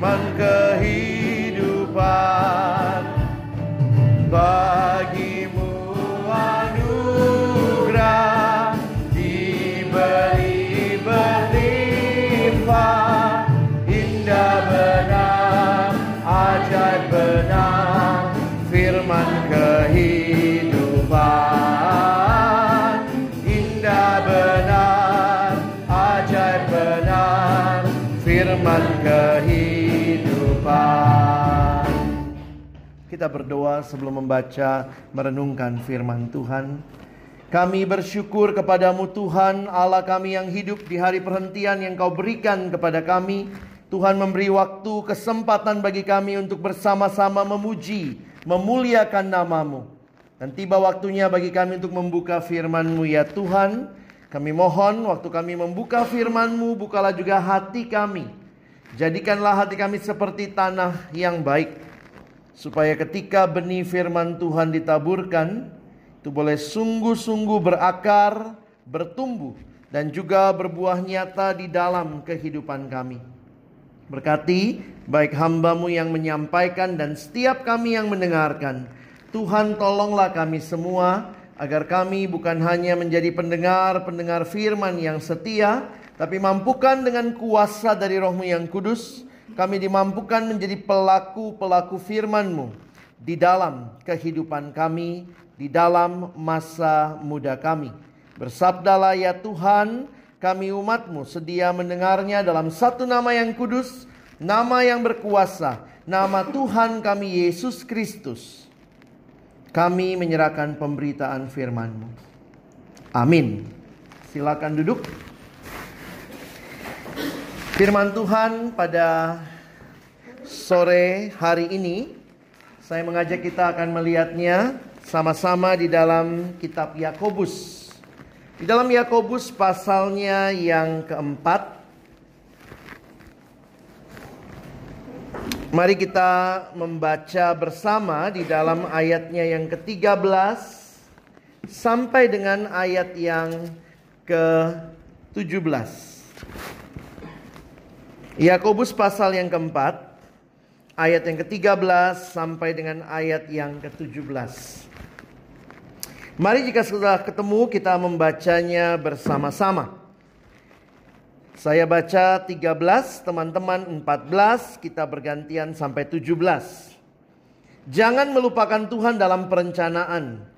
firman Kita berdoa sebelum membaca merenungkan firman Tuhan. Kami bersyukur kepadamu Tuhan Allah kami yang hidup di hari perhentian yang kau berikan kepada kami. Tuhan memberi waktu kesempatan bagi kami untuk bersama-sama memuji Memuliakan namamu. Dan tiba waktunya bagi kami untuk membuka firman-Mu ya Tuhan. Kami mohon waktu kami membuka firman-Mu Bukalah juga hati kami. Jadikanlah hati kami seperti tanah yang baik Supaya ketika benih firman Tuhan ditaburkan itu boleh sungguh-sungguh berakar, bertumbuh, dan juga berbuah nyata di dalam kehidupan kami. Berkati baik hambamu yang menyampaikan dan setiap kami yang mendengarkan. Tuhan tolonglah kami semua agar kami bukan hanya menjadi pendengar-pendengar firman yang setia, tapi mampukan dengan kuasa dari rohmu yang kudus, kami dimampukan menjadi pelaku-pelaku firman-Mu di dalam kehidupan kami, di dalam masa muda kami. Bersabdalah ya Tuhan, kami umatmu sedia mendengarnya dalam satu nama yang kudus, nama yang berkuasa, nama Tuhan kami Yesus Kristus. Kami menyerahkan pemberitaan firman-Mu. Amin. Silakan duduk. Firman Tuhan pada sore hari ini saya mengajak kita akan melihatnya sama-sama di dalam kitab Yakobus. Di dalam Yakobus pasalnya yang keempat. Mari kita membaca bersama di dalam ayatnya yang ke-13 sampai dengan ayat yang ke-17. Yakobus pasal yang keempat ayat yang ke-13 sampai dengan ayat yang ke-17. Mari jika sudah ketemu kita membacanya bersama-sama. Saya baca 13, teman-teman 14, kita bergantian sampai 17. Jangan melupakan Tuhan dalam perencanaan.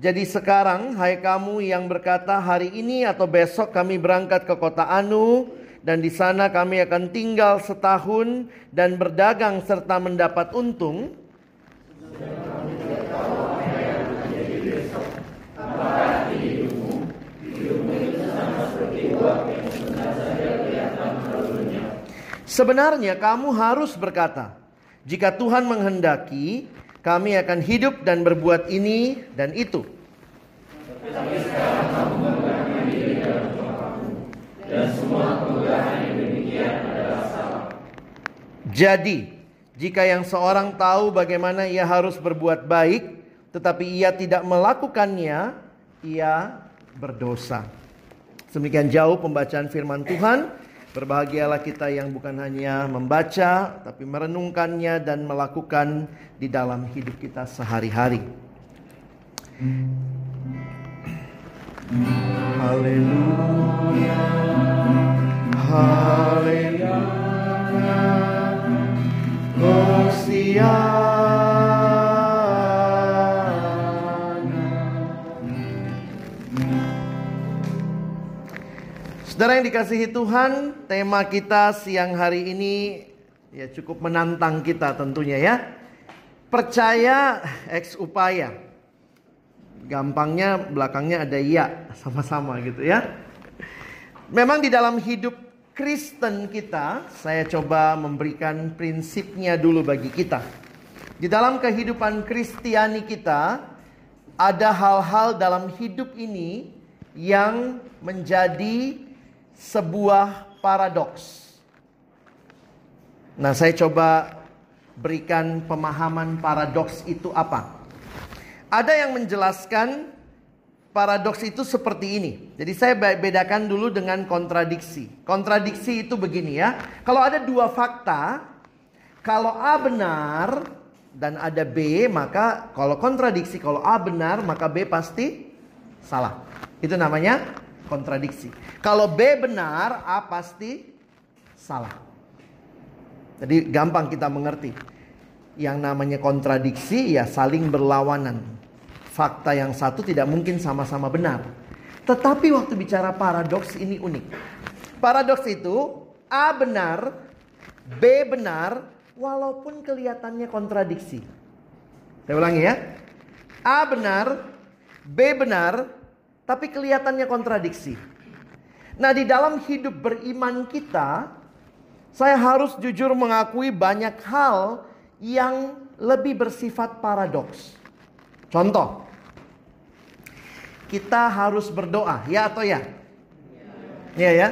Jadi sekarang, hai kamu yang berkata hari ini atau besok kami berangkat ke kota Anu, dan di sana kami akan tinggal setahun dan berdagang serta mendapat untung. Sebenarnya kamu harus berkata, jika Tuhan menghendaki, kami akan hidup dan berbuat ini dan itu. Jadi, jika yang seorang tahu bagaimana ia harus berbuat baik, tetapi ia tidak melakukannya, ia berdosa. Semikian jauh pembacaan firman Tuhan. Berbahagialah kita yang bukan hanya membaca, tapi merenungkannya dan melakukan di dalam hidup kita sehari-hari. Haleluya, Saudara yang dikasihi Tuhan, tema kita siang hari ini ya cukup menantang kita tentunya ya. Percaya ex upaya. Gampangnya belakangnya ada ya sama-sama gitu ya. Memang di dalam hidup Kristen kita, saya coba memberikan prinsipnya dulu bagi kita. Di dalam kehidupan Kristiani kita, ada hal-hal dalam hidup ini yang menjadi sebuah paradoks. Nah, saya coba berikan pemahaman paradoks itu apa. Ada yang menjelaskan paradoks itu seperti ini. Jadi saya bedakan dulu dengan kontradiksi. Kontradiksi itu begini ya. Kalau ada dua fakta, kalau A benar dan ada B, maka kalau kontradiksi kalau A benar, maka B pasti salah. Itu namanya kontradiksi. Kalau B benar, A pasti salah. Jadi gampang kita mengerti. Yang namanya kontradiksi ya saling berlawanan. Fakta yang satu tidak mungkin sama-sama benar. Tetapi waktu bicara paradoks ini unik. Paradoks itu A benar, B benar, walaupun kelihatannya kontradiksi. Saya ulangi ya. A benar, B benar, tapi kelihatannya kontradiksi. Nah, di dalam hidup beriman kita, saya harus jujur mengakui banyak hal yang lebih bersifat paradoks. Contoh, kita harus berdoa, ya atau ya? Iya ya.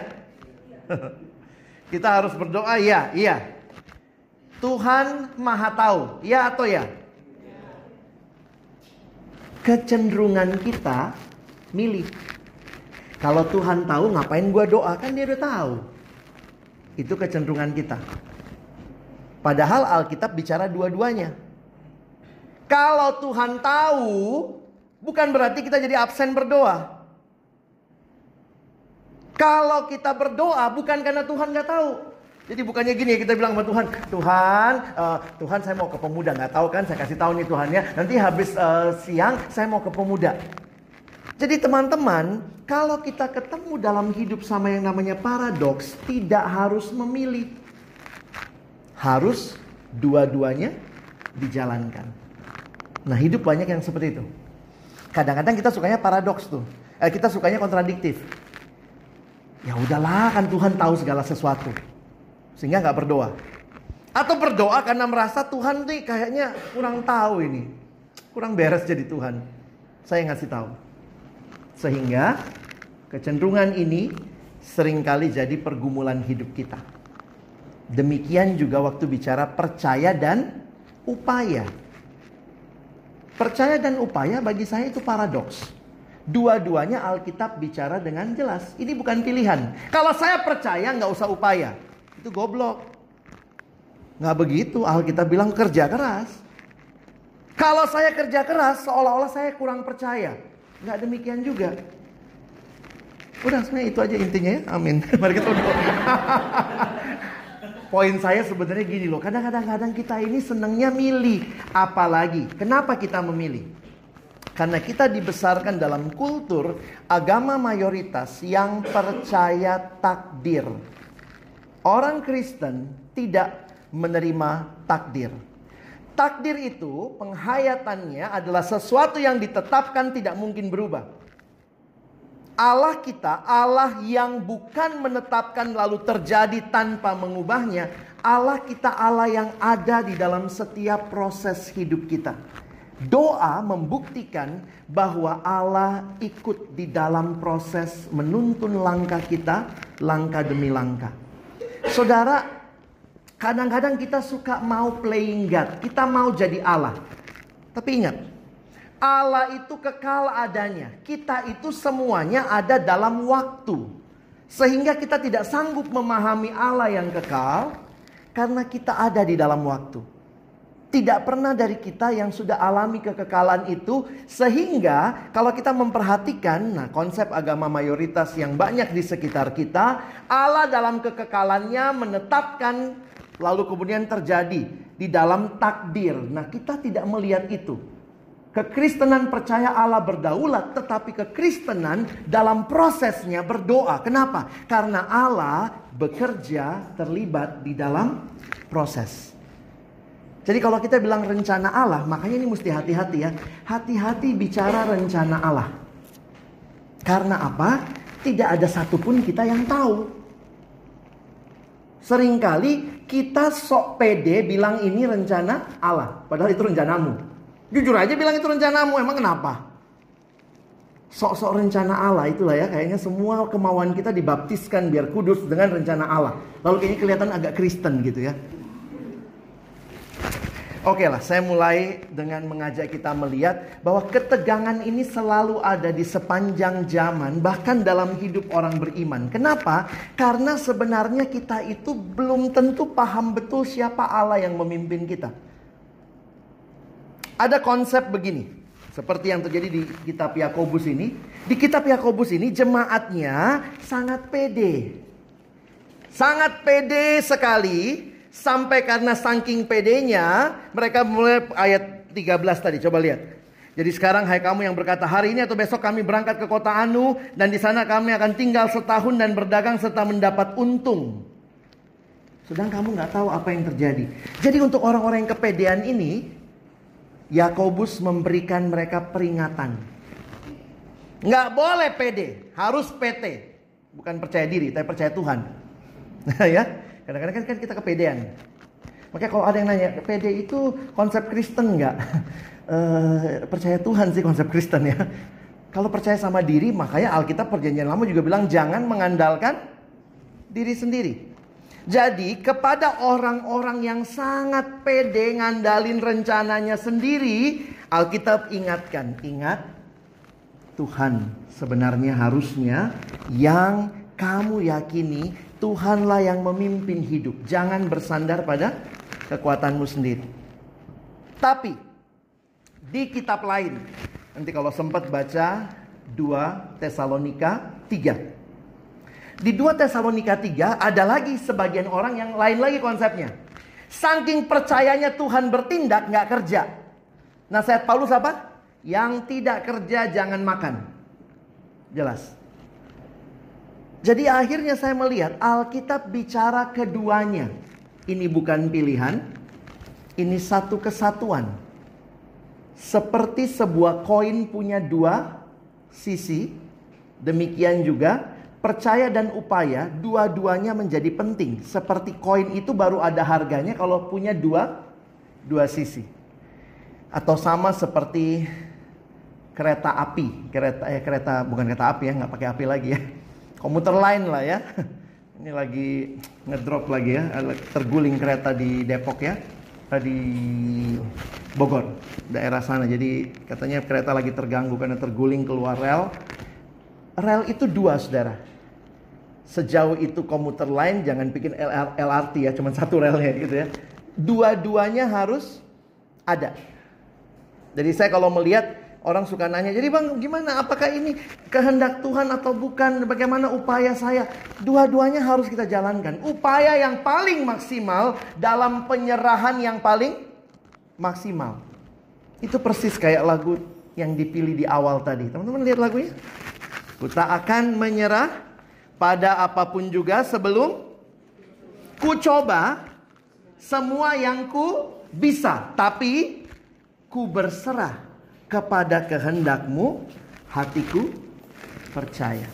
kita harus berdoa, ya, iya. Tuhan Maha Tahu, ya atau ya? Kecenderungan kita milih. Kalau Tuhan tahu ngapain gua doa kan dia udah tahu. Itu kecenderungan kita. Padahal Alkitab bicara dua-duanya. Kalau Tuhan tahu, bukan berarti kita jadi absen berdoa. Kalau kita berdoa bukan karena Tuhan nggak tahu. Jadi bukannya gini ya kita bilang sama Tuhan, Tuhan, uh, Tuhan saya mau ke pemuda nggak tahu kan? Saya kasih tahu nih Tuhan ya. Nanti habis uh, siang saya mau ke pemuda. Jadi teman-teman, kalau kita ketemu dalam hidup sama yang namanya paradoks, tidak harus memilih. Harus dua-duanya dijalankan. Nah, hidup banyak yang seperti itu. Kadang-kadang kita sukanya paradoks tuh. Eh, kita sukanya kontradiktif. Ya udahlah, kan Tuhan tahu segala sesuatu. Sehingga nggak berdoa. Atau berdoa karena merasa Tuhan nih kayaknya kurang tahu ini. Kurang beres jadi Tuhan. Saya ngasih tahu. Sehingga kecenderungan ini sering kali jadi pergumulan hidup kita. Demikian juga waktu bicara percaya dan upaya. Percaya dan upaya bagi saya itu paradoks. Dua-duanya Alkitab bicara dengan jelas. Ini bukan pilihan. Kalau saya percaya nggak usah upaya. Itu goblok. Nggak begitu. Alkitab bilang kerja keras. Kalau saya kerja keras seolah-olah saya kurang percaya. Nggak demikian juga. Udah sebenarnya itu aja intinya ya. Amin. Mari kita. Poin saya sebenarnya gini loh. Kadang-kadang kadang kita ini senangnya milih. Apalagi. Kenapa kita memilih? Karena kita dibesarkan dalam kultur agama mayoritas yang percaya takdir. Orang Kristen tidak menerima takdir. Takdir itu penghayatannya adalah sesuatu yang ditetapkan tidak mungkin berubah. Allah kita, Allah yang bukan menetapkan lalu terjadi tanpa mengubahnya. Allah kita Allah yang ada di dalam setiap proses hidup kita. Doa membuktikan bahwa Allah ikut di dalam proses menuntun langkah kita, langkah demi langkah. Saudara, Kadang-kadang kita suka mau playing God, kita mau jadi Allah. Tapi ingat, Allah itu kekal adanya. Kita itu semuanya ada dalam waktu. Sehingga kita tidak sanggup memahami Allah yang kekal karena kita ada di dalam waktu. Tidak pernah dari kita yang sudah alami kekekalan itu sehingga kalau kita memperhatikan nah konsep agama mayoritas yang banyak di sekitar kita Allah dalam kekekalannya menetapkan lalu kemudian terjadi di dalam takdir. Nah, kita tidak melihat itu. Kekristenan percaya Allah berdaulat, tetapi kekristenan dalam prosesnya berdoa. Kenapa? Karena Allah bekerja terlibat di dalam proses. Jadi kalau kita bilang rencana Allah, makanya ini mesti hati-hati ya. Hati-hati bicara rencana Allah. Karena apa? Tidak ada satupun kita yang tahu. Seringkali kita sok pede bilang ini rencana Allah. Padahal itu rencanamu. Jujur aja bilang itu rencanamu, emang kenapa? Sok-sok rencana Allah itulah ya kayaknya semua kemauan kita dibaptiskan biar kudus dengan rencana Allah. Lalu kayaknya kelihatan agak Kristen gitu ya. Oke lah, saya mulai dengan mengajak kita melihat bahwa ketegangan ini selalu ada di sepanjang zaman, bahkan dalam hidup orang beriman. Kenapa? Karena sebenarnya kita itu belum tentu paham betul siapa Allah yang memimpin kita. Ada konsep begini, seperti yang terjadi di kitab Yakobus ini. Di kitab Yakobus ini jemaatnya sangat pede. Sangat pede sekali sampai karena saking pedenya mereka mulai ayat 13 tadi coba lihat. Jadi sekarang hai kamu yang berkata hari ini atau besok kami berangkat ke kota Anu dan di sana kami akan tinggal setahun dan berdagang serta mendapat untung. Sedang kamu nggak tahu apa yang terjadi. Jadi untuk orang-orang yang kepedean ini Yakobus memberikan mereka peringatan. Nggak boleh pede, harus PT. Bukan percaya diri, tapi percaya Tuhan. ya, kadang-kadang kan, kan kita kepedean. Makanya kalau ada yang nanya, pede itu konsep Kristen nggak? e, percaya Tuhan sih konsep Kristen ya. Kalau percaya sama diri, makanya Alkitab perjanjian lama juga bilang jangan mengandalkan diri sendiri. Jadi kepada orang-orang yang sangat pede ngandalin rencananya sendiri, Alkitab ingatkan, ingat Tuhan sebenarnya harusnya yang kamu yakini Tuhanlah yang memimpin hidup. Jangan bersandar pada kekuatanmu sendiri. Tapi di kitab lain, nanti kalau sempat baca 2 Tesalonika 3 di 2 Tesalonika 3 ada lagi sebagian orang yang lain lagi konsepnya. Saking percayanya Tuhan bertindak nggak kerja. Nasihat Paulus apa? Yang tidak kerja jangan makan. Jelas. Jadi akhirnya saya melihat Alkitab bicara keduanya. Ini bukan pilihan, ini satu kesatuan. Seperti sebuah koin punya dua sisi, demikian juga Percaya dan upaya dua-duanya menjadi penting. Seperti koin itu baru ada harganya kalau punya dua dua sisi. Atau sama seperti kereta api, kereta eh kereta bukan kereta api ya, nggak pakai api lagi ya. Komuter lain lah ya. Ini lagi ngedrop lagi ya, terguling kereta di Depok ya, di Bogor, daerah sana. Jadi katanya kereta lagi terganggu karena terguling keluar rel. Rel itu dua, saudara sejauh itu komuter lain jangan bikin LRT ya, cuma satu relnya gitu ya. Dua-duanya harus ada. Jadi saya kalau melihat orang suka nanya, jadi bang gimana? Apakah ini kehendak Tuhan atau bukan? Bagaimana upaya saya? Dua-duanya harus kita jalankan. Upaya yang paling maksimal dalam penyerahan yang paling maksimal. Itu persis kayak lagu yang dipilih di awal tadi. Teman-teman lihat lagunya? Ku tak akan menyerah pada apa pun juga sebelum ku coba semua yang ku bisa, tapi ku berserah kepada kehendakmu, hatiku percaya.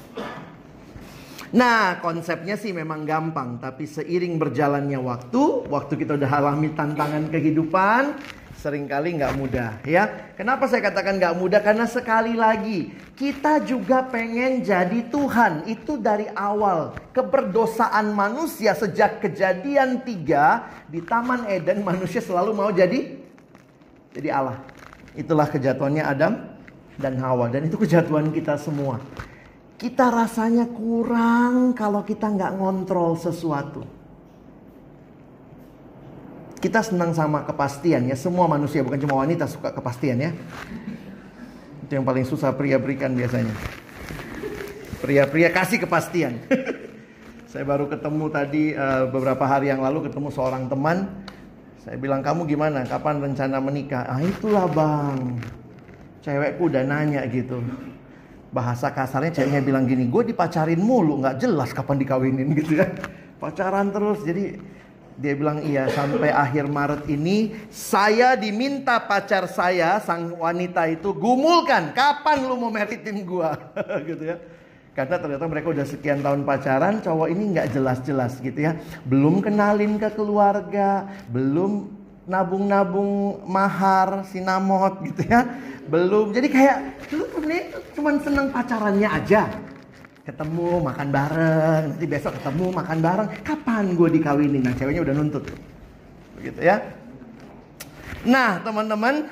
Nah, konsepnya sih memang gampang, tapi seiring berjalannya waktu, waktu kita udah alami tantangan kehidupan, sering kali nggak mudah ya. Kenapa saya katakan nggak mudah? Karena sekali lagi kita juga pengen jadi Tuhan. Itu dari awal keberdosaan manusia sejak kejadian tiga di Taman Eden manusia selalu mau jadi jadi Allah. Itulah kejatuhannya Adam dan Hawa dan itu kejatuhan kita semua. Kita rasanya kurang kalau kita nggak ngontrol sesuatu. Kita senang sama kepastian ya. Semua manusia bukan cuma wanita suka kepastian ya. Itu yang paling susah pria berikan biasanya. Pria-pria kasih kepastian. Saya baru ketemu tadi uh, beberapa hari yang lalu ketemu seorang teman. Saya bilang kamu gimana? Kapan rencana menikah? Ah itulah bang. Cewekku udah nanya gitu. Bahasa kasarnya ceweknya bilang gini, gue dipacarin mulu, nggak jelas kapan dikawinin gitu ya. Pacaran terus, jadi dia bilang iya sampai akhir Maret ini saya diminta pacar saya sang wanita itu gumulkan kapan lu mau meritin gua gitu ya. Karena ternyata mereka udah sekian tahun pacaran, cowok ini nggak jelas-jelas gitu ya. Belum kenalin ke keluarga, belum nabung-nabung mahar, sinamot gitu ya. Belum. Jadi kayak lu cuma seneng pacarannya aja ketemu makan bareng. Nanti besok ketemu makan bareng. Kapan gue dikawinin? Nah ceweknya udah nuntut. Begitu ya. Nah teman-teman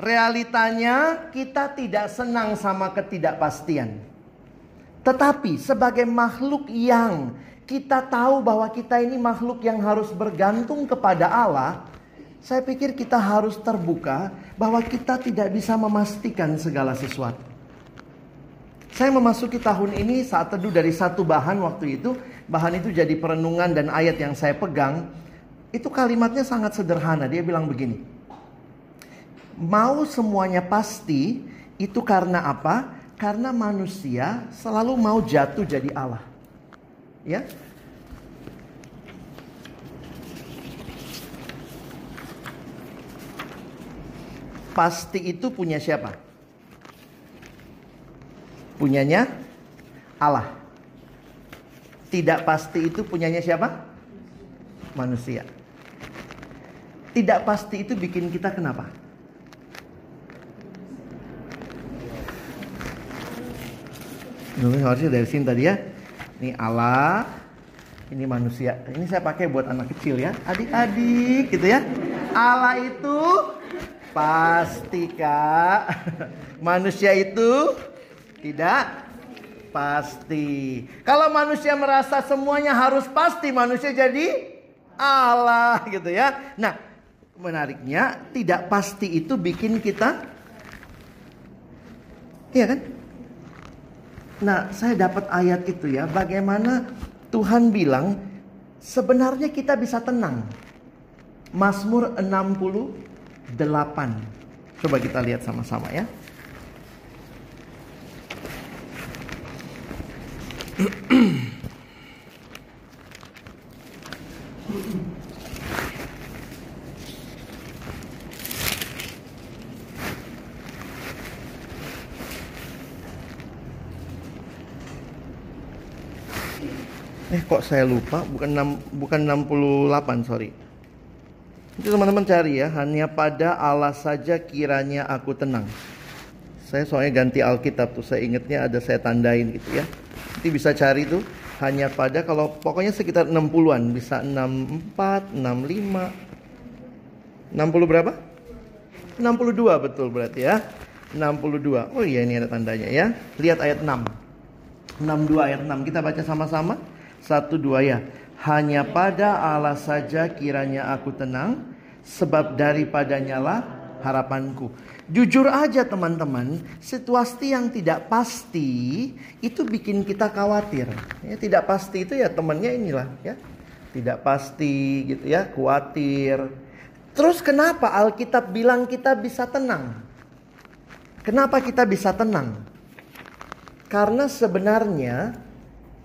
realitanya kita tidak senang sama ketidakpastian. Tetapi sebagai makhluk yang kita tahu bahwa kita ini makhluk yang harus bergantung kepada Allah saya pikir kita harus terbuka bahwa kita tidak bisa memastikan segala sesuatu saya memasuki tahun ini saat teduh dari satu bahan waktu itu. Bahan itu jadi perenungan dan ayat yang saya pegang. Itu kalimatnya sangat sederhana. Dia bilang begini. Mau semuanya pasti itu karena apa? Karena manusia selalu mau jatuh jadi Allah. Ya, pasti itu punya siapa? Punyanya Allah. Tidak pasti itu punyanya siapa? Manusia. Tidak pasti itu bikin kita kenapa? Ini harusnya dari sini tadi ya. Ini Allah, ini manusia. Ini saya pakai buat anak kecil ya, adik-adik gitu ya. Allah itu pasti kak. Manusia itu tidak pasti. Kalau manusia merasa semuanya harus pasti, manusia jadi Allah gitu ya. Nah, menariknya tidak pasti itu bikin kita Iya kan? Nah, saya dapat ayat itu ya, bagaimana Tuhan bilang sebenarnya kita bisa tenang. Mazmur 68. Coba kita lihat sama-sama ya. Eh kok saya lupa bukan 6, bukan 68 sorry. Itu teman-teman cari ya, hanya pada Allah saja kiranya aku tenang. Saya soalnya ganti Alkitab tuh, saya ingetnya ada saya tandain gitu ya. Nanti bisa cari tuh hanya pada kalau pokoknya sekitar 60-an, bisa 64, 65. 60 berapa? 62 betul berarti ya. 62. Oh iya ini ada tandanya ya. Lihat ayat 6. 62 ayat 6 kita baca sama-sama. Satu dua ya. Hanya pada Allah saja kiranya aku tenang, sebab daripadanya lah harapanku. Jujur aja teman-teman, situasi yang tidak pasti itu bikin kita khawatir. Ya, tidak pasti itu ya temannya inilah ya. Tidak pasti gitu ya, khawatir. Terus kenapa Alkitab bilang kita bisa tenang? Kenapa kita bisa tenang? Karena sebenarnya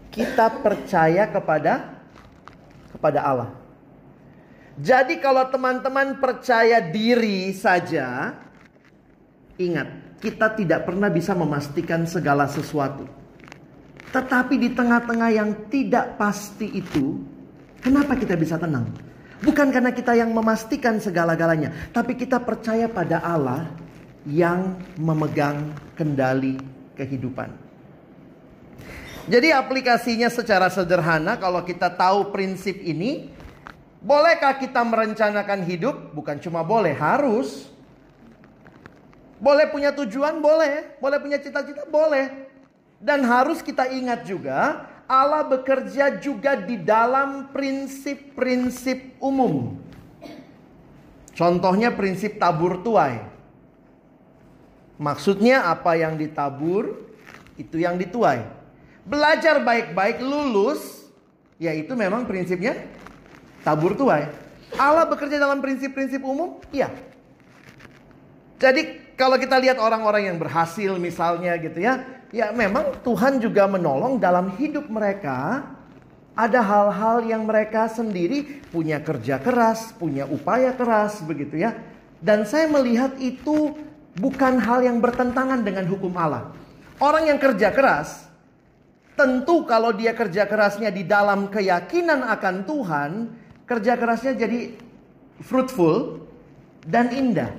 kita percaya kepada kepada Allah. Jadi kalau teman-teman percaya diri saja, ingat, kita tidak pernah bisa memastikan segala sesuatu. Tetapi di tengah-tengah yang tidak pasti itu, kenapa kita bisa tenang? Bukan karena kita yang memastikan segala-galanya, tapi kita percaya pada Allah yang memegang kendali kehidupan. Jadi aplikasinya secara sederhana kalau kita tahu prinsip ini, bolehkah kita merencanakan hidup? Bukan cuma boleh, harus. Boleh punya tujuan, boleh. Boleh punya cita-cita, boleh. Dan harus kita ingat juga, Allah bekerja juga di dalam prinsip-prinsip umum. Contohnya prinsip tabur tuai. Maksudnya apa yang ditabur, itu yang dituai. Belajar baik-baik, lulus, ya itu memang prinsipnya tabur tuai. Allah bekerja dalam prinsip-prinsip umum? Iya. Jadi kalau kita lihat orang-orang yang berhasil misalnya gitu ya, ya memang Tuhan juga menolong dalam hidup mereka. Ada hal-hal yang mereka sendiri punya kerja keras, punya upaya keras begitu ya. Dan saya melihat itu bukan hal yang bertentangan dengan hukum Allah. Orang yang kerja keras, tentu kalau dia kerja kerasnya di dalam keyakinan akan Tuhan, kerja kerasnya jadi fruitful dan indah.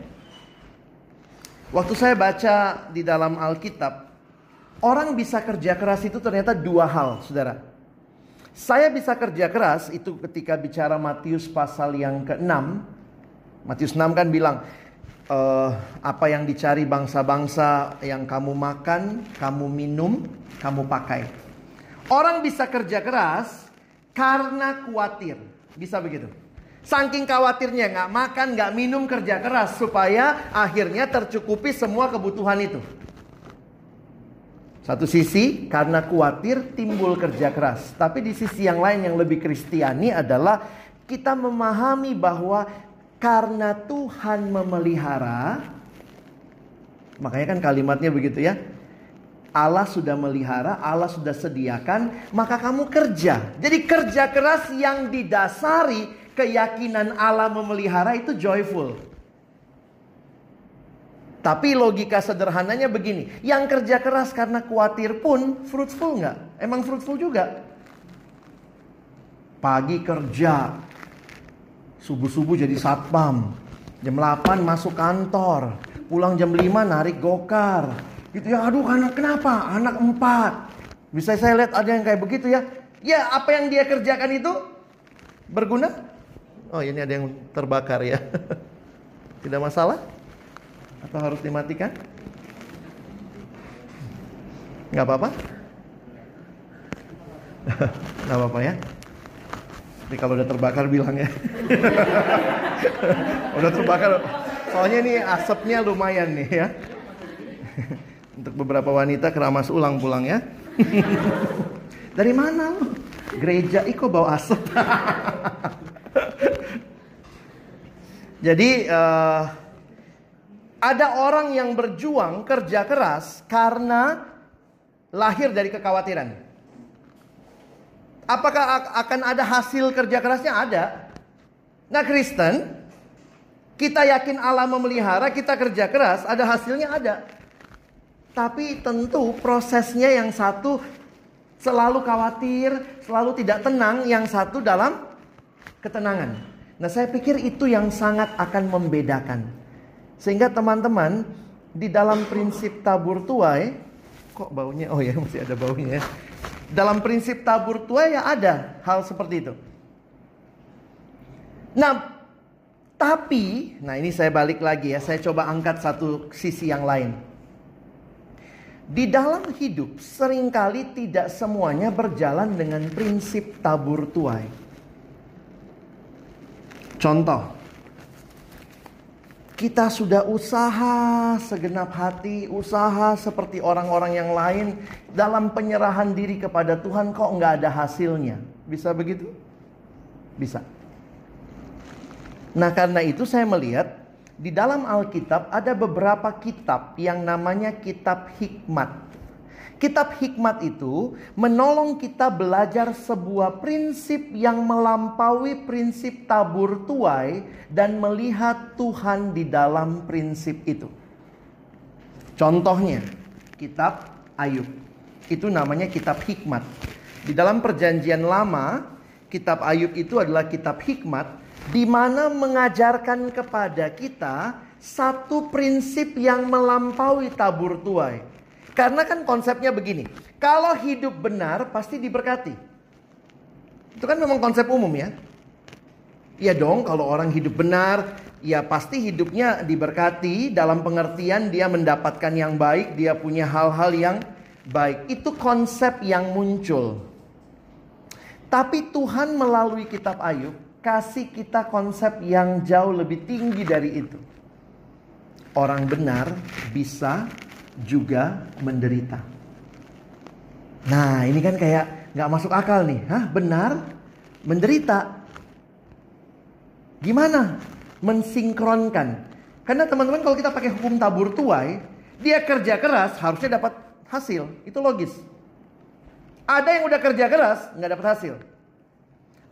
Waktu saya baca di dalam Alkitab, orang bisa kerja keras itu ternyata dua hal, saudara. Saya bisa kerja keras itu ketika bicara Matius pasal yang ke-6. Matius 6 kan bilang, e, apa yang dicari bangsa-bangsa yang kamu makan, kamu minum, kamu pakai. Orang bisa kerja keras karena khawatir. Bisa begitu. Saking khawatirnya nggak makan, nggak minum, kerja keras supaya akhirnya tercukupi semua kebutuhan itu. Satu sisi karena khawatir timbul kerja keras, tapi di sisi yang lain yang lebih kristiani adalah kita memahami bahwa karena Tuhan memelihara, makanya kan kalimatnya begitu ya. Allah sudah melihara, Allah sudah sediakan, maka kamu kerja. Jadi kerja keras yang didasari keyakinan Allah memelihara itu joyful. Tapi logika sederhananya begini, yang kerja keras karena khawatir pun fruitful nggak? Emang fruitful juga. Pagi kerja, subuh-subuh jadi satpam, jam 8 masuk kantor, pulang jam 5 narik gokar. Gitu ya, aduh anak kenapa? Anak empat. Bisa saya lihat ada yang kayak begitu ya. Ya apa yang dia kerjakan itu berguna? Oh ini ada yang terbakar ya. Tidak masalah? Atau harus dimatikan? Gak apa-apa? Gak apa-apa ya. Tapi kalau udah terbakar bilang ya. udah terbakar. Soalnya ini asapnya lumayan nih ya. Untuk beberapa wanita keramas ulang pulang ya. Dari mana Gereja iko bawa asap. Jadi uh, ada orang yang berjuang kerja keras karena lahir dari kekhawatiran. Apakah akan ada hasil kerja kerasnya? Ada. Nah Kristen, kita yakin Allah memelihara, kita kerja keras, ada hasilnya ada. Tapi tentu prosesnya yang satu selalu khawatir, selalu tidak tenang, yang satu dalam ketenangan. Nah, saya pikir itu yang sangat akan membedakan. Sehingga teman-teman di dalam prinsip tabur tuai, kok baunya? Oh ya, masih ada baunya. Ya. Dalam prinsip tabur tuai ya ada hal seperti itu. Nah, tapi, nah ini saya balik lagi ya, saya coba angkat satu sisi yang lain. Di dalam hidup sering kali tidak semuanya berjalan dengan prinsip tabur tuai. Contoh, kita sudah usaha segenap hati, usaha seperti orang-orang yang lain dalam penyerahan diri kepada Tuhan kok nggak ada hasilnya. Bisa begitu? Bisa. Nah karena itu saya melihat di dalam Alkitab ada beberapa kitab yang namanya kitab hikmat. Kitab hikmat itu menolong kita belajar sebuah prinsip yang melampaui prinsip tabur tuai dan melihat Tuhan di dalam prinsip itu. Contohnya, kitab Ayub. Itu namanya kitab hikmat. Di dalam perjanjian lama, kitab Ayub itu adalah kitab hikmat di mana mengajarkan kepada kita satu prinsip yang melampaui tabur tuai karena kan konsepnya begini, kalau hidup benar pasti diberkati. Itu kan memang konsep umum ya. Iya dong, kalau orang hidup benar, ya pasti hidupnya diberkati dalam pengertian dia mendapatkan yang baik, dia punya hal-hal yang baik. Itu konsep yang muncul. Tapi Tuhan melalui kitab Ayub kasih kita konsep yang jauh lebih tinggi dari itu. Orang benar bisa juga menderita. Nah ini kan kayak nggak masuk akal nih. Hah benar? Menderita? Gimana? Mensinkronkan. Karena teman-teman kalau kita pakai hukum tabur tuai, dia kerja keras harusnya dapat hasil. Itu logis. Ada yang udah kerja keras nggak dapat hasil.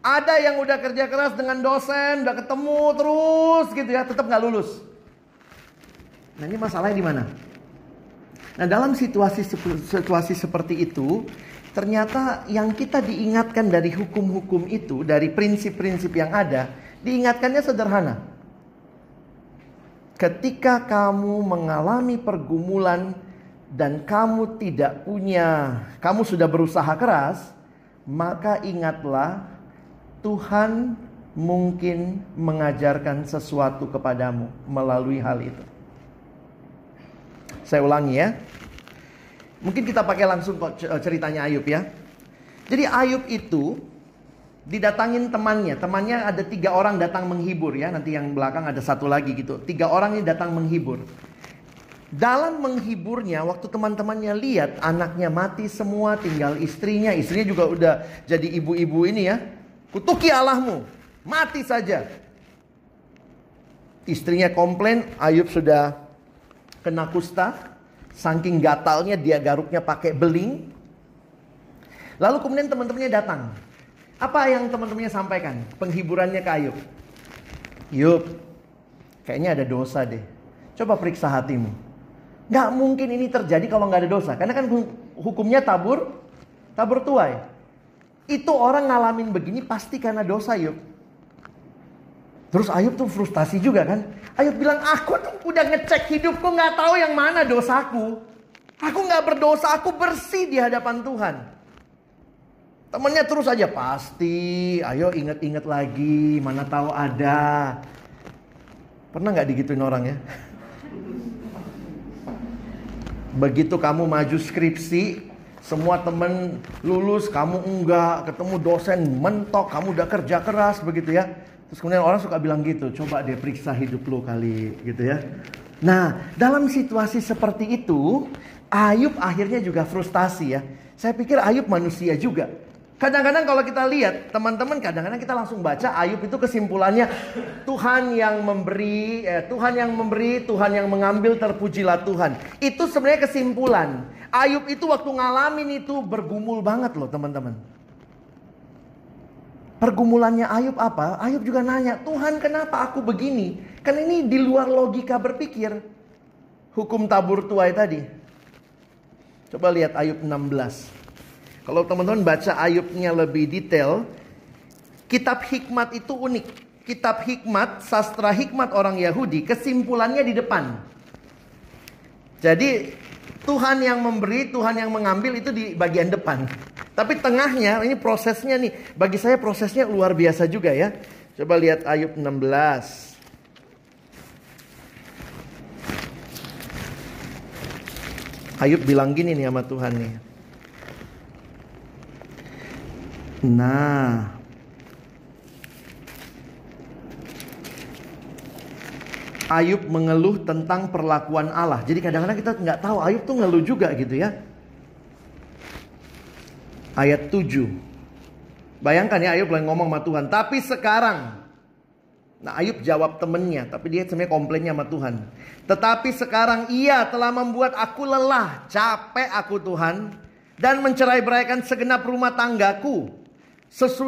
Ada yang udah kerja keras dengan dosen, udah ketemu terus gitu ya, tetap nggak lulus. Nah ini masalahnya di mana? Nah dalam situasi situasi seperti itu, ternyata yang kita diingatkan dari hukum-hukum itu, dari prinsip-prinsip yang ada, diingatkannya sederhana. Ketika kamu mengalami pergumulan dan kamu tidak punya, kamu sudah berusaha keras, maka ingatlah Tuhan mungkin mengajarkan sesuatu kepadamu melalui hal itu. Saya ulangi ya. Mungkin kita pakai langsung ceritanya Ayub ya. Jadi Ayub itu didatangin temannya. Temannya ada tiga orang datang menghibur ya. Nanti yang belakang ada satu lagi gitu. Tiga orang ini datang menghibur. Dalam menghiburnya, waktu teman-temannya lihat anaknya mati semua, tinggal istrinya. Istrinya juga udah jadi ibu-ibu ini ya Kutuki Allahmu, mati saja. Istrinya komplain, Ayub sudah kena kusta, saking gatalnya dia garuknya pakai beling. Lalu kemudian teman-temannya datang. Apa yang teman-temannya sampaikan? Penghiburannya ke Ayub. Yub, kayaknya ada dosa deh. Coba periksa hatimu. Gak mungkin ini terjadi kalau nggak ada dosa. Karena kan hukumnya tabur, tabur tuai. Itu orang ngalamin begini pasti karena dosa Ayub. Terus Ayub tuh frustasi juga kan. Ayub bilang, aku tuh udah ngecek hidupku gak tahu yang mana dosaku. Aku gak berdosa, aku bersih di hadapan Tuhan. Temennya terus aja pasti, ayo inget-inget lagi, mana tahu ada. Pernah nggak digituin orang ya? Begitu kamu maju skripsi, semua temen lulus, kamu enggak, ketemu dosen mentok, kamu udah kerja keras begitu ya. Terus kemudian orang suka bilang gitu, coba deh periksa hidup lo kali gitu ya. Nah, dalam situasi seperti itu, Ayub akhirnya juga frustasi ya. Saya pikir Ayub manusia juga. Kadang-kadang kalau kita lihat, teman-teman kadang-kadang kita langsung baca Ayub itu kesimpulannya Tuhan yang memberi, eh, Tuhan yang memberi, Tuhan yang mengambil, terpujilah Tuhan. Itu sebenarnya kesimpulan. Ayub itu waktu ngalamin itu bergumul banget loh teman-teman. Pergumulannya Ayub apa? Ayub juga nanya, Tuhan kenapa aku begini? Kan ini di luar logika berpikir. Hukum tabur tuai tadi. Coba lihat Ayub 16. Kalau teman-teman baca Ayubnya lebih detail, kitab hikmat itu unik. Kitab hikmat, sastra hikmat orang Yahudi, kesimpulannya di depan. Jadi Tuhan yang memberi, Tuhan yang mengambil itu di bagian depan. Tapi tengahnya, ini prosesnya nih. Bagi saya prosesnya luar biasa juga ya. Coba lihat Ayub 16. Ayub bilang gini nih sama Tuhan nih. Nah, Ayub mengeluh tentang perlakuan Allah. Jadi kadang-kadang kita nggak tahu Ayub tuh ngeluh juga gitu ya. Ayat 7. Bayangkan ya Ayub lagi ngomong sama Tuhan. Tapi sekarang. Nah Ayub jawab temennya. Tapi dia sebenarnya komplainnya sama Tuhan. Tetapi sekarang ia telah membuat aku lelah. Capek aku Tuhan. Dan mencerai beraikan segenap rumah tanggaku.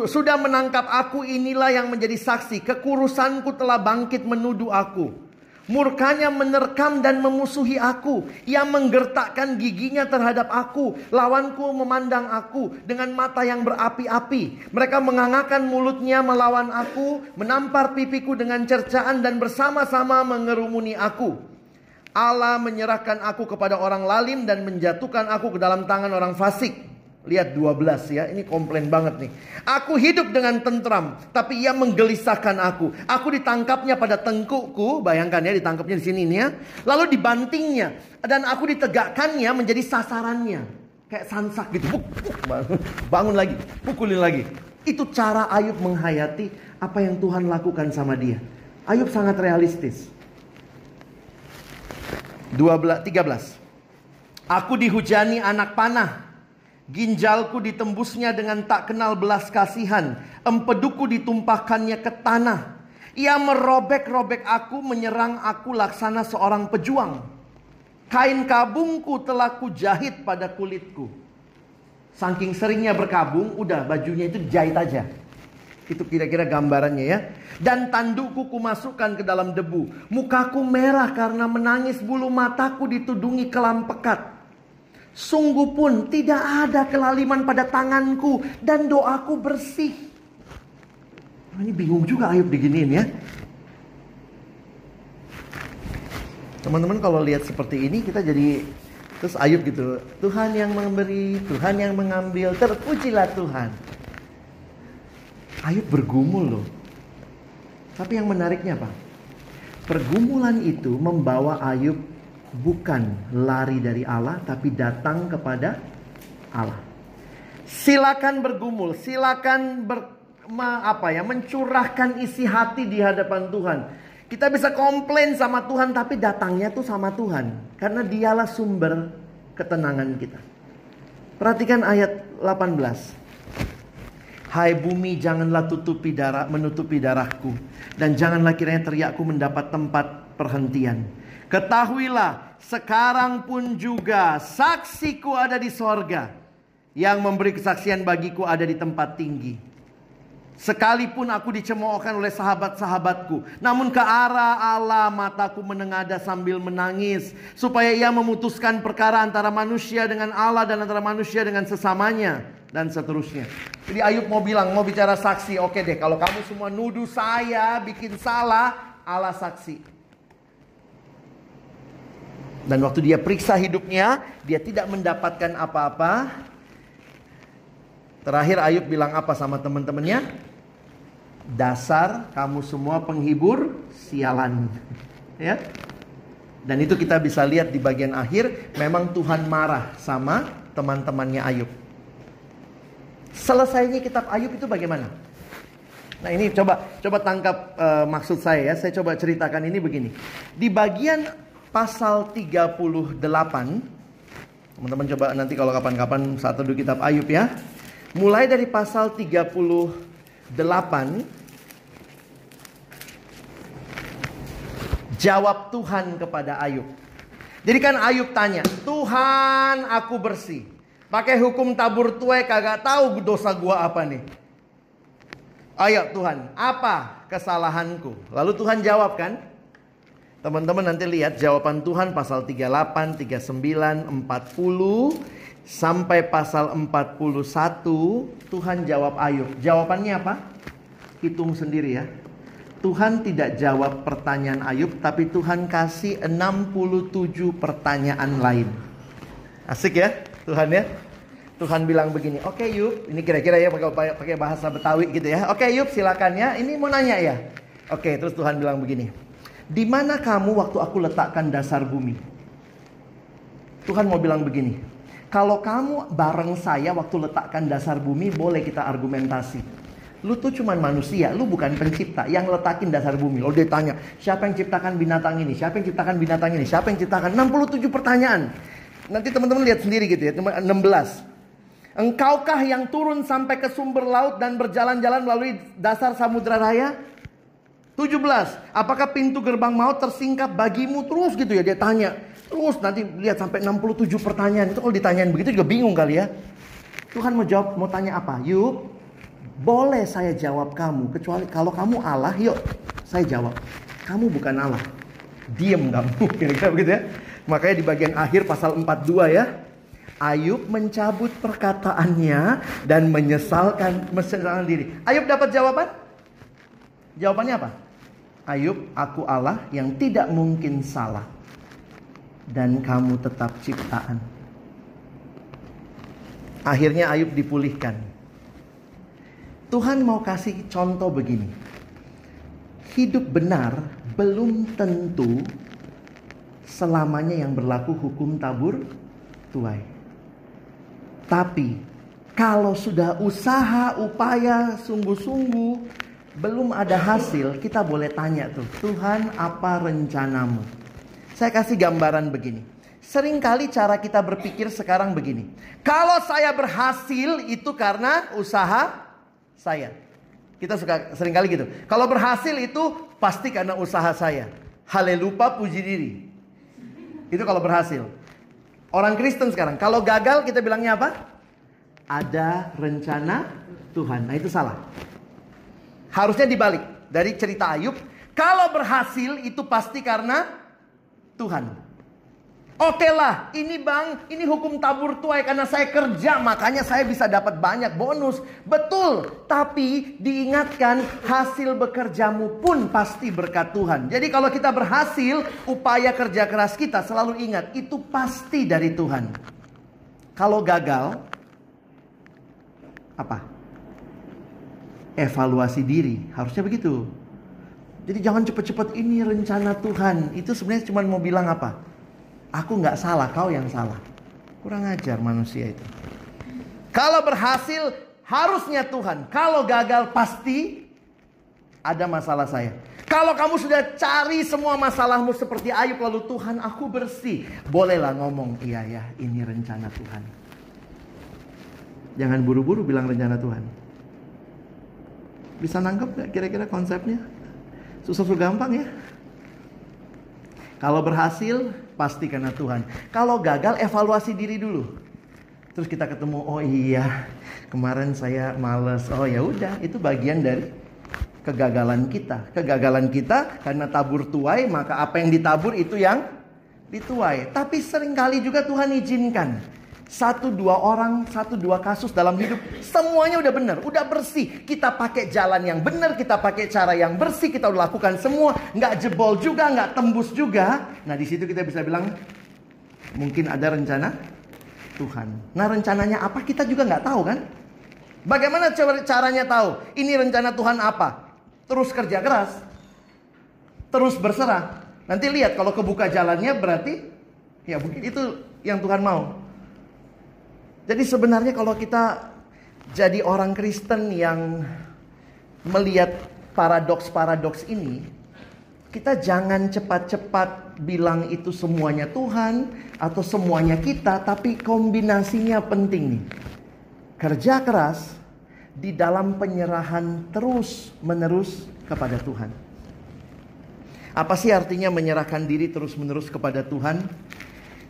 Sudah menangkap aku inilah yang menjadi saksi. Kekurusanku telah bangkit menuduh aku. Murkanya menerkam dan memusuhi aku. Ia menggertakkan giginya terhadap aku. Lawanku memandang aku dengan mata yang berapi-api. Mereka mengangakan mulutnya melawan aku. Menampar pipiku dengan cercaan dan bersama-sama mengerumuni aku. Allah menyerahkan aku kepada orang lalim dan menjatuhkan aku ke dalam tangan orang fasik. Lihat 12 ya, ini komplain banget nih. Aku hidup dengan tentram, tapi ia menggelisahkan aku. Aku ditangkapnya pada tengkukku, bayangkan ya ditangkapnya di sini nih ya. Lalu dibantingnya dan aku ditegakkannya menjadi sasarannya. Kayak sansak gitu. Buk, buk, bangun lagi, pukulin lagi. Itu cara Ayub menghayati apa yang Tuhan lakukan sama dia. Ayub sangat realistis. 12 13. Aku dihujani anak panah Ginjalku ditembusnya dengan tak kenal belas kasihan. Empeduku ditumpahkannya ke tanah. Ia merobek-robek aku, menyerang aku laksana seorang pejuang. Kain kabungku telah kujahit pada kulitku. Saking seringnya berkabung, udah bajunya itu jahit aja. Itu kira-kira gambarannya ya. Dan tandukku kumasukkan ke dalam debu. Mukaku merah karena menangis bulu mataku ditudungi kelam pekat. Sungguh pun tidak ada kelaliman pada tanganku dan doaku bersih. Nah, ini bingung juga Ayub diginiin ya. Teman-teman kalau lihat seperti ini kita jadi terus Ayub gitu. Tuhan yang memberi, Tuhan yang mengambil, terpujilah Tuhan. Ayub bergumul loh. Tapi yang menariknya apa? Pergumulan itu membawa Ayub bukan lari dari Allah tapi datang kepada Allah. Silakan bergumul, silakan ber, ma, apa ya, mencurahkan isi hati di hadapan Tuhan. Kita bisa komplain sama Tuhan tapi datangnya tuh sama Tuhan karena dialah sumber ketenangan kita. Perhatikan ayat 18. Hai bumi janganlah tutupi darah menutupi darahku dan janganlah kiranya teriakku mendapat tempat perhentian. Ketahuilah, sekarang pun juga saksiku ada di sorga. Yang memberi kesaksian bagiku ada di tempat tinggi. Sekalipun aku dicemoohkan oleh sahabat-sahabatku. Namun ke arah Allah mataku menengada sambil menangis. Supaya ia memutuskan perkara antara manusia dengan Allah dan antara manusia dengan sesamanya. Dan seterusnya. Jadi Ayub mau bilang, mau bicara saksi. Oke deh, kalau kamu semua nuduh saya bikin salah, Allah saksi. Dan waktu dia periksa hidupnya, dia tidak mendapatkan apa-apa. Terakhir Ayub bilang apa sama teman-temannya? Dasar kamu semua penghibur sialan. Ya. Dan itu kita bisa lihat di bagian akhir, memang Tuhan marah sama teman-temannya Ayub. Selesainya kitab Ayub itu bagaimana? Nah ini coba coba tangkap uh, maksud saya ya. Saya coba ceritakan ini begini. Di bagian pasal 38. Teman-teman coba nanti kalau kapan-kapan satu dua kitab Ayub ya. Mulai dari pasal 38 jawab Tuhan kepada Ayub. Jadi kan Ayub tanya, "Tuhan, aku bersih. Pakai hukum tabur tuai kagak tahu dosa gua apa nih." Ayo Tuhan, apa kesalahanku? Lalu Tuhan jawab kan? Teman-teman nanti lihat jawaban Tuhan pasal 38, 39, 40 sampai pasal 41 Tuhan jawab Ayub. Jawabannya apa? Hitung sendiri ya. Tuhan tidak jawab pertanyaan Ayub tapi Tuhan kasih 67 pertanyaan lain. Asik ya Tuhan ya. Tuhan bilang begini, oke okay, Yub, ini kira-kira ya pakai pakai bahasa Betawi gitu ya. Oke okay, Yub, silakan ya. Ini mau nanya ya. Oke, okay, terus Tuhan bilang begini. Di mana kamu waktu aku letakkan dasar bumi? Tuhan mau bilang begini. Kalau kamu bareng saya waktu letakkan dasar bumi, boleh kita argumentasi. Lu tuh cuman manusia, lu bukan pencipta yang letakin dasar bumi. Lalu dia tanya, siapa yang ciptakan binatang ini? Siapa yang ciptakan binatang ini? Siapa yang ciptakan? 67 pertanyaan. Nanti teman-teman lihat sendiri gitu ya, 16. Engkaukah yang turun sampai ke sumber laut dan berjalan-jalan melalui dasar samudra raya? 17. Apakah pintu gerbang maut tersingkap bagimu terus gitu ya dia tanya. Terus nanti lihat sampai 67 pertanyaan. Itu kalau ditanyain begitu juga bingung kali ya. Tuhan mau jawab, mau tanya apa? Yuk, boleh saya jawab kamu. Kecuali kalau kamu Allah, yuk saya jawab. Kamu bukan Allah. Diem kamu. Kira-kira begitu ya. Makanya di bagian akhir pasal 42 ya. Ayub mencabut perkataannya dan menyesalkan menyesalkan diri. Ayub dapat jawaban? Jawabannya apa? Ayub, aku Allah yang tidak mungkin salah. Dan kamu tetap ciptaan. Akhirnya Ayub dipulihkan. Tuhan mau kasih contoh begini. Hidup benar belum tentu selamanya yang berlaku hukum tabur tuai. Tapi kalau sudah usaha, upaya, sungguh-sungguh belum ada hasil, kita boleh tanya tuh, Tuhan apa rencanamu? Saya kasih gambaran begini. Seringkali cara kita berpikir sekarang begini. Kalau saya berhasil itu karena usaha saya. Kita suka sering kali gitu. Kalau berhasil itu pasti karena usaha saya. Haleluya puji diri. Itu kalau berhasil. Orang Kristen sekarang, kalau gagal kita bilangnya apa? Ada rencana Tuhan. Nah itu salah. Harusnya dibalik. Dari cerita Ayub, kalau berhasil itu pasti karena Tuhan. Oke lah, ini bang, ini hukum tabur tuai karena saya kerja, makanya saya bisa dapat banyak bonus. Betul, tapi diingatkan hasil bekerjamu pun pasti berkat Tuhan. Jadi kalau kita berhasil, upaya kerja keras kita selalu ingat, itu pasti dari Tuhan. Kalau gagal, apa? Evaluasi diri, harusnya begitu. Jadi jangan cepet-cepet ini rencana Tuhan. Itu sebenarnya cuma mau bilang apa? Aku nggak salah, kau yang salah. Kurang ajar manusia itu. Kalau berhasil harusnya Tuhan. Kalau gagal pasti ada masalah saya. Kalau kamu sudah cari semua masalahmu seperti Ayub lalu Tuhan aku bersih. Bolehlah ngomong iya ya ini rencana Tuhan. Jangan buru-buru bilang rencana Tuhan. Bisa nangkep gak kira-kira konsepnya? Susah-susah gampang ya. Kalau berhasil pasti karena Tuhan. Kalau gagal evaluasi diri dulu. Terus kita ketemu, oh iya, kemarin saya males. Oh ya udah, itu bagian dari kegagalan kita. Kegagalan kita karena tabur tuai, maka apa yang ditabur itu yang dituai. Tapi sering kali juga Tuhan izinkan satu dua orang, satu dua kasus dalam hidup, semuanya udah benar, udah bersih. Kita pakai jalan yang benar, kita pakai cara yang bersih, kita udah lakukan semua, nggak jebol juga, nggak tembus juga. Nah di situ kita bisa bilang mungkin ada rencana Tuhan. Nah rencananya apa kita juga nggak tahu kan? Bagaimana caranya tahu? Ini rencana Tuhan apa? Terus kerja keras, terus berserah. Nanti lihat kalau kebuka jalannya berarti ya mungkin itu yang Tuhan mau. Jadi sebenarnya kalau kita jadi orang Kristen yang melihat paradoks-paradoks ini, kita jangan cepat-cepat bilang itu semuanya Tuhan atau semuanya kita, tapi kombinasinya penting nih. Kerja keras di dalam penyerahan terus-menerus kepada Tuhan. Apa sih artinya menyerahkan diri terus-menerus kepada Tuhan?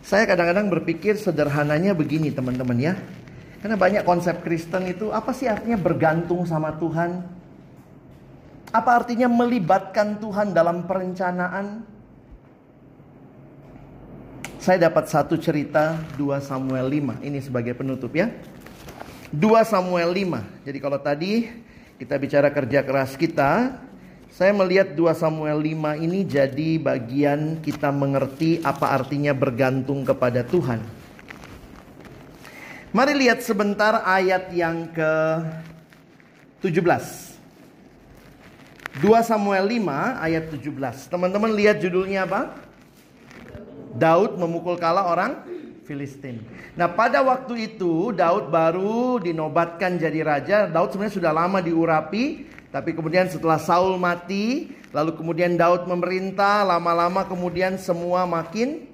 Saya kadang-kadang berpikir sederhananya begini teman-teman ya. Karena banyak konsep Kristen itu apa sih artinya bergantung sama Tuhan? Apa artinya melibatkan Tuhan dalam perencanaan? Saya dapat satu cerita 2 Samuel 5. Ini sebagai penutup ya. 2 Samuel 5. Jadi kalau tadi kita bicara kerja keras kita, saya melihat 2 Samuel 5 ini jadi bagian kita mengerti apa artinya bergantung kepada Tuhan. Mari lihat sebentar ayat yang ke 17. 2 Samuel 5 ayat 17. Teman-teman lihat judulnya apa? Daud memukul kala orang Filistin. Nah pada waktu itu Daud baru dinobatkan jadi raja. Daud sebenarnya sudah lama diurapi. Tapi kemudian setelah Saul mati, lalu kemudian Daud memerintah, lama-lama kemudian semua makin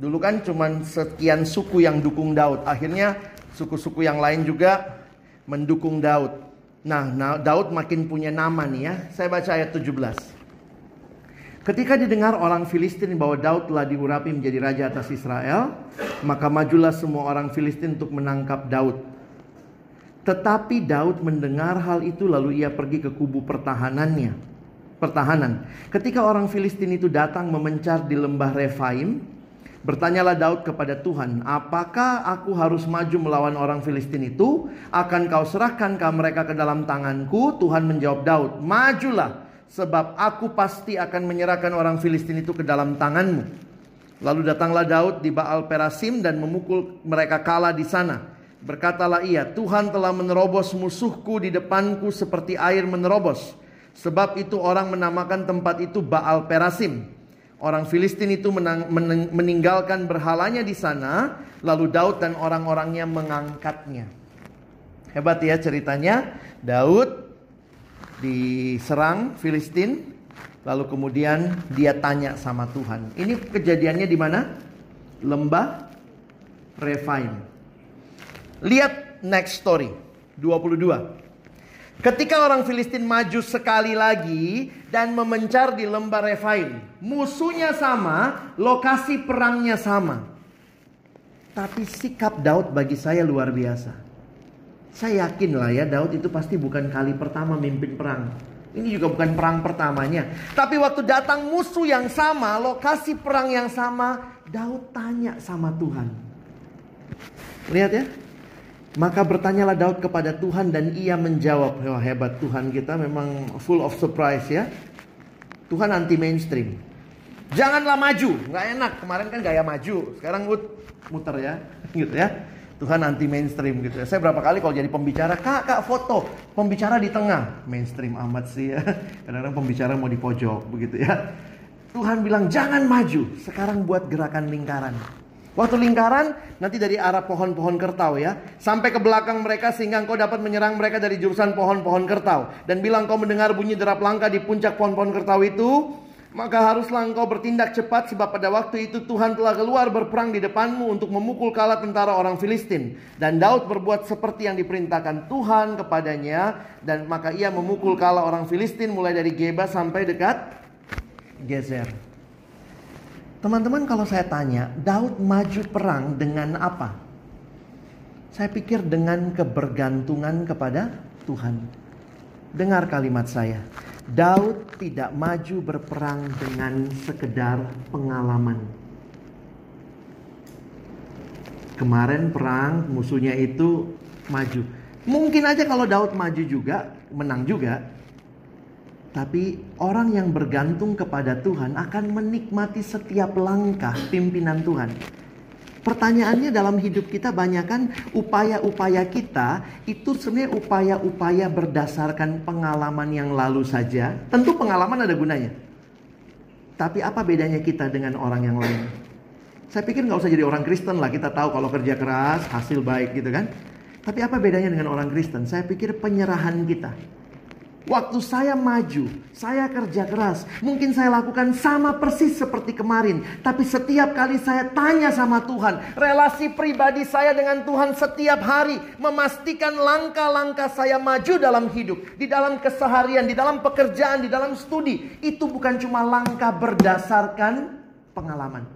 dulu kan cuma sekian suku yang dukung Daud. Akhirnya suku-suku yang lain juga mendukung Daud. Nah, nah Daud makin punya nama nih ya. Saya baca ayat 17. Ketika didengar orang Filistin bahwa Daud telah diurapi menjadi raja atas Israel, maka majulah semua orang Filistin untuk menangkap Daud. Tetapi Daud mendengar hal itu lalu ia pergi ke kubu pertahanannya. Pertahanan. Ketika orang Filistin itu datang memencar di lembah Refaim, bertanyalah Daud kepada Tuhan, "Apakah aku harus maju melawan orang Filistin itu? Akan kau serahkan ke mereka ke dalam tanganku?" Tuhan menjawab Daud, "Majulah, sebab aku pasti akan menyerahkan orang Filistin itu ke dalam tanganmu." Lalu datanglah Daud di Baal Perasim dan memukul mereka kalah di sana. Berkatalah ia, Tuhan telah menerobos musuhku di depanku seperti air menerobos. Sebab itu orang menamakan tempat itu Baal Perasim. Orang Filistin itu menang, meneng, meninggalkan berhalanya di sana, lalu Daud dan orang-orangnya mengangkatnya. Hebat ya ceritanya. Daud diserang Filistin, lalu kemudian dia tanya sama Tuhan. Ini kejadiannya di mana? Lembah Refaim. Lihat next story 22. Ketika orang Filistin maju sekali lagi dan memencar di lembah Refaim, musuhnya sama, lokasi perangnya sama. Tapi sikap Daud bagi saya luar biasa. Saya yakin lah ya Daud itu pasti bukan kali pertama mimpin perang. Ini juga bukan perang pertamanya. Tapi waktu datang musuh yang sama, lokasi perang yang sama, Daud tanya sama Tuhan. Lihat ya. Maka bertanyalah Daud kepada Tuhan dan ia menjawab, Wah hebat Tuhan kita memang full of surprise ya. Tuhan anti mainstream. Janganlah maju, nggak enak. Kemarin kan gaya maju, sekarang muter ya, gitu ya. Tuhan anti mainstream gitu ya. Saya berapa kali kalau jadi pembicara, kak, kak foto. Pembicara di tengah. Mainstream amat sih ya. Kadang-kadang pembicara mau di pojok begitu ya. Tuhan bilang jangan maju. Sekarang buat gerakan lingkaran. Waktu lingkaran nanti dari arah pohon-pohon kertau ya. Sampai ke belakang mereka sehingga engkau dapat menyerang mereka dari jurusan pohon-pohon kertau. Dan bilang kau mendengar bunyi derap langkah di puncak pohon-pohon kertau itu. Maka haruslah engkau bertindak cepat sebab pada waktu itu Tuhan telah keluar berperang di depanmu untuk memukul kalah tentara orang Filistin. Dan Daud berbuat seperti yang diperintahkan Tuhan kepadanya. Dan maka ia memukul kalah orang Filistin mulai dari Geba sampai dekat Gezer. Teman-teman kalau saya tanya, Daud maju perang dengan apa? Saya pikir dengan kebergantungan kepada Tuhan. Dengar kalimat saya. Daud tidak maju berperang dengan sekedar pengalaman. Kemarin perang musuhnya itu maju. Mungkin aja kalau Daud maju juga, menang juga. Tapi orang yang bergantung kepada Tuhan akan menikmati setiap langkah pimpinan Tuhan. Pertanyaannya dalam hidup kita banyak kan upaya-upaya kita itu sebenarnya upaya-upaya berdasarkan pengalaman yang lalu saja. Tentu pengalaman ada gunanya. Tapi apa bedanya kita dengan orang yang lain? Saya pikir nggak usah jadi orang Kristen lah. Kita tahu kalau kerja keras hasil baik gitu kan. Tapi apa bedanya dengan orang Kristen? Saya pikir penyerahan kita. Waktu saya maju, saya kerja keras. Mungkin saya lakukan sama persis seperti kemarin. Tapi setiap kali saya tanya sama Tuhan. Relasi pribadi saya dengan Tuhan setiap hari. Memastikan langkah-langkah saya maju dalam hidup. Di dalam keseharian, di dalam pekerjaan, di dalam studi. Itu bukan cuma langkah berdasarkan pengalaman.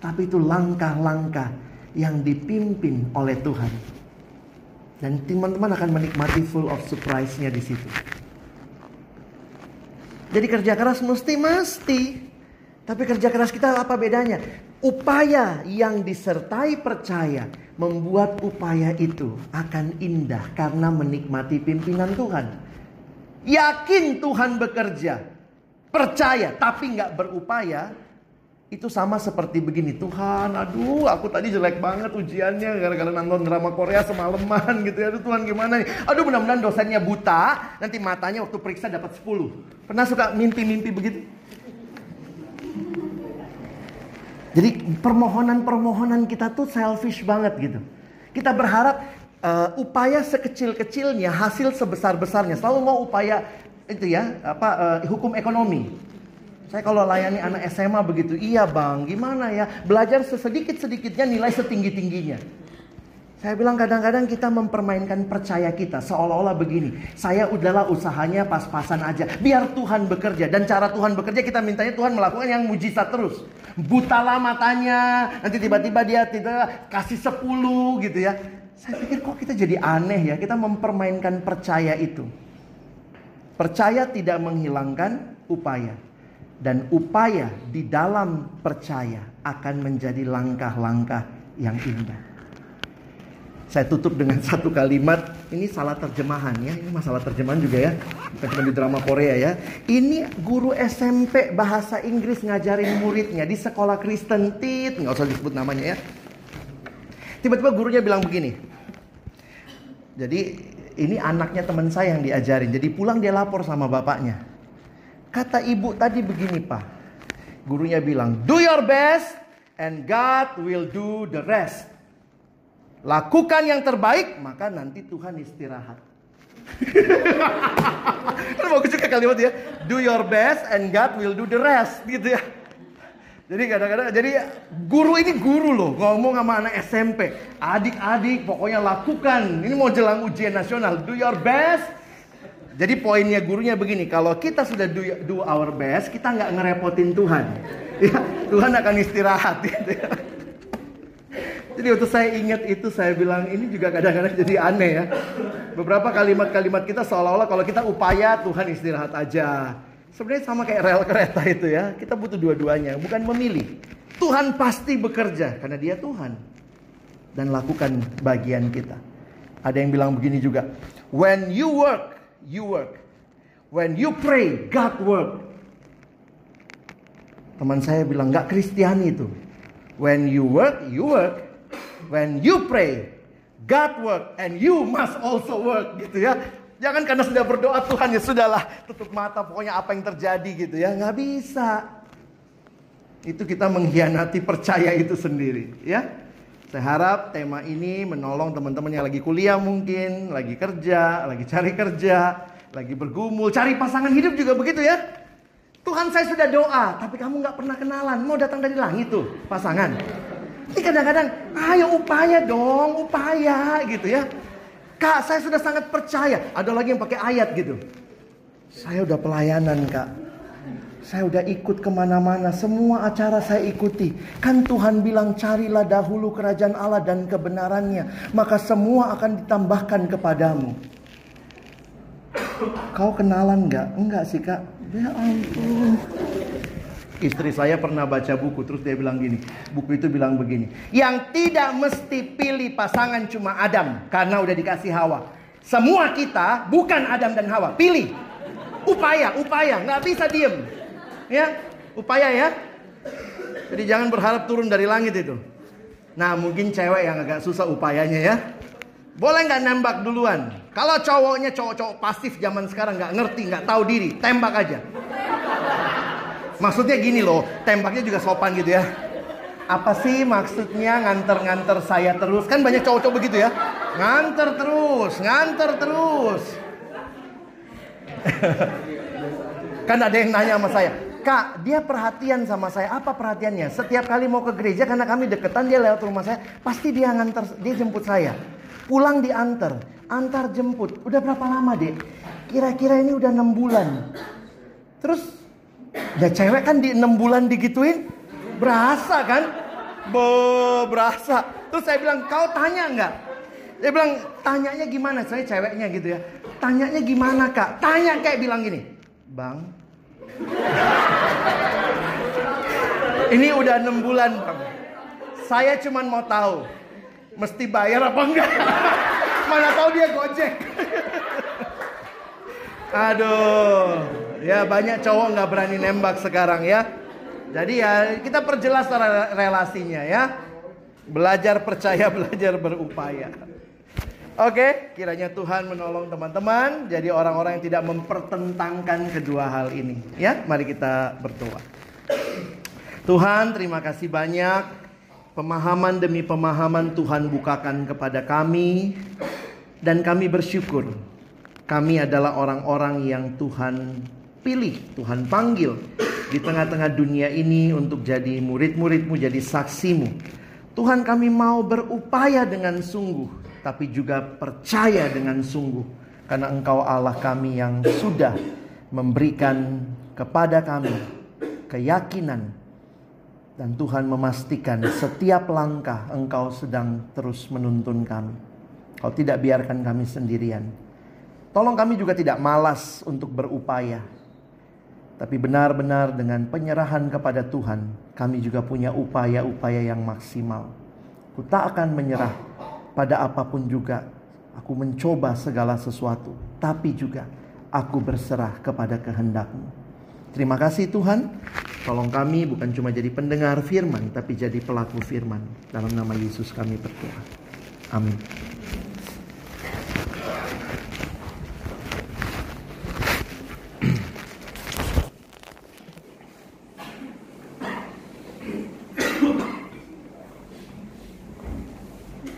Tapi itu langkah-langkah yang dipimpin oleh Tuhan. Dan teman-teman akan menikmati full of surprise-nya di situ. Jadi kerja keras mesti mesti. Tapi kerja keras kita apa bedanya? Upaya yang disertai percaya membuat upaya itu akan indah karena menikmati pimpinan Tuhan. Yakin Tuhan bekerja, percaya tapi nggak berupaya, itu sama seperti begini, Tuhan, aduh aku tadi jelek banget ujiannya gara-gara nonton drama Korea semalaman gitu ya. Aduh Tuhan gimana nih? Aduh mudah-mudahan dosennya buta, nanti matanya waktu periksa dapat 10. Pernah suka mimpi-mimpi begitu? Jadi permohonan-permohonan kita tuh selfish banget gitu. Kita berharap uh, upaya sekecil-kecilnya hasil sebesar-besarnya. Selalu mau upaya itu ya, apa uh, hukum ekonomi saya kalau layani anak SMA begitu, iya bang, gimana ya? Belajar sesedikit-sedikitnya nilai setinggi-tingginya. Saya bilang kadang-kadang kita mempermainkan percaya kita seolah-olah begini. Saya udahlah usahanya pas-pasan aja. Biar Tuhan bekerja. Dan cara Tuhan bekerja kita mintanya Tuhan melakukan yang mujizat terus. Butalah matanya. Nanti tiba-tiba dia tidak kasih sepuluh gitu ya. Saya pikir kok kita jadi aneh ya. Kita mempermainkan percaya itu. Percaya tidak menghilangkan upaya dan upaya di dalam percaya akan menjadi langkah-langkah yang indah. Saya tutup dengan satu kalimat, ini salah terjemahan ya, ini masalah terjemahan juga ya, bukan cuma di drama Korea ya. Ini guru SMP bahasa Inggris ngajarin muridnya di sekolah Kristen Tit, nggak usah disebut namanya ya. Tiba-tiba gurunya bilang begini, Jadi ini anaknya teman saya yang diajarin. Jadi pulang dia lapor sama bapaknya. Kata ibu tadi begini pak. Gurunya bilang, do your best and God will do the rest. Lakukan yang terbaik, maka nanti Tuhan istirahat. kan juga kalimat ya. Do your best and God will do the rest gitu ya. Jadi kadang-kadang jadi guru ini guru loh ngomong sama anak SMP. Adik-adik pokoknya lakukan. Ini mau jelang ujian nasional. Do your best. Jadi poinnya gurunya begini, kalau kita sudah do, do our best, kita nggak ngerepotin Tuhan. Ya, Tuhan akan istirahat gitu ya. Jadi waktu saya ingat itu saya bilang ini juga kadang-kadang jadi aneh ya. Beberapa kalimat-kalimat kita seolah-olah kalau kita upaya Tuhan istirahat aja. Sebenarnya sama kayak rel kereta itu ya. Kita butuh dua-duanya, bukan memilih. Tuhan pasti bekerja karena dia Tuhan. Dan lakukan bagian kita. Ada yang bilang begini juga. When you work, you work. When you pray, God work. Teman saya bilang nggak Kristiani itu. When you work, you work. When you pray, God work and you must also work gitu ya. Jangan karena sudah berdoa Tuhan ya sudahlah tutup mata pokoknya apa yang terjadi gitu ya nggak bisa. Itu kita mengkhianati percaya itu sendiri ya. Saya harap tema ini menolong teman-teman yang lagi kuliah mungkin, lagi kerja, lagi cari kerja, lagi bergumul, cari pasangan hidup juga begitu ya. Tuhan saya sudah doa, tapi kamu nggak pernah kenalan, mau datang dari langit tuh pasangan. Ini kadang-kadang, ayo upaya dong, upaya gitu ya. Kak, saya sudah sangat percaya. Ada lagi yang pakai ayat gitu. Saya udah pelayanan kak. Saya udah ikut ke mana-mana, semua acara saya ikuti. Kan Tuhan bilang carilah dahulu kerajaan Allah dan kebenarannya. Maka semua akan ditambahkan kepadamu. Kau kenalan nggak? Enggak sih kak. Ya ampun. Istri saya pernah baca buku terus dia bilang gini. Buku itu bilang begini. Yang tidak mesti pilih pasangan cuma Adam karena udah dikasih Hawa. Semua kita bukan Adam dan Hawa. Pilih. Upaya, upaya, nggak bisa diem. Ya, upaya ya. Jadi jangan berharap turun dari langit itu. Nah mungkin cewek yang agak susah upayanya ya. Boleh nggak nembak duluan? Kalau cowoknya cowok-cowok pasif zaman sekarang nggak ngerti, nggak tahu diri, tembak aja. Maksudnya gini loh, tembaknya juga sopan gitu ya. Apa sih maksudnya nganter-nganter saya terus? Kan banyak cowok-cowok begitu ya. Nganter terus, nganter terus. kan ada yang nanya sama saya, Kak, dia perhatian sama saya. Apa perhatiannya? Setiap kali mau ke gereja karena kami deketan dia lewat rumah saya, pasti dia nganter, dia jemput saya. Pulang diantar, antar jemput. Udah berapa lama, Dek? Kira-kira ini udah enam bulan. Terus ya cewek kan di enam bulan digituin, berasa kan? Be, berasa. Terus saya bilang, kau tanya nggak? Dia bilang, tanyanya gimana? Saya ceweknya gitu ya. Tanyanya gimana kak? Tanya kayak bilang gini. Bang. Ini udah enam bulan bang. Saya cuman mau tahu. Mesti bayar apa enggak? Mana tahu dia gojek. Aduh. Ya banyak cowok nggak berani nembak sekarang ya. Jadi ya kita perjelas relasinya ya. Belajar percaya, belajar berupaya. Oke, kiranya Tuhan menolong teman-teman jadi orang-orang yang tidak mempertentangkan kedua hal ini. Ya, mari kita berdoa. Tuhan, terima kasih banyak pemahaman demi pemahaman Tuhan bukakan kepada kami dan kami bersyukur. Kami adalah orang-orang yang Tuhan pilih, Tuhan panggil di tengah-tengah dunia ini untuk jadi murid-muridmu, jadi saksimu. Tuhan kami mau berupaya dengan sungguh tapi juga percaya dengan sungguh karena Engkau Allah kami yang sudah memberikan kepada kami keyakinan dan Tuhan memastikan setiap langkah Engkau sedang terus menuntun kami. Kau tidak biarkan kami sendirian. Tolong kami juga tidak malas untuk berupaya. Tapi benar-benar dengan penyerahan kepada Tuhan, kami juga punya upaya-upaya yang maksimal. Ku tak akan menyerah pada apa pun juga. Aku mencoba segala sesuatu, tapi juga aku berserah kepada kehendakmu. Terima kasih Tuhan, tolong kami bukan cuma jadi pendengar firman, tapi jadi pelaku firman. Dalam nama Yesus kami berdoa. Amin.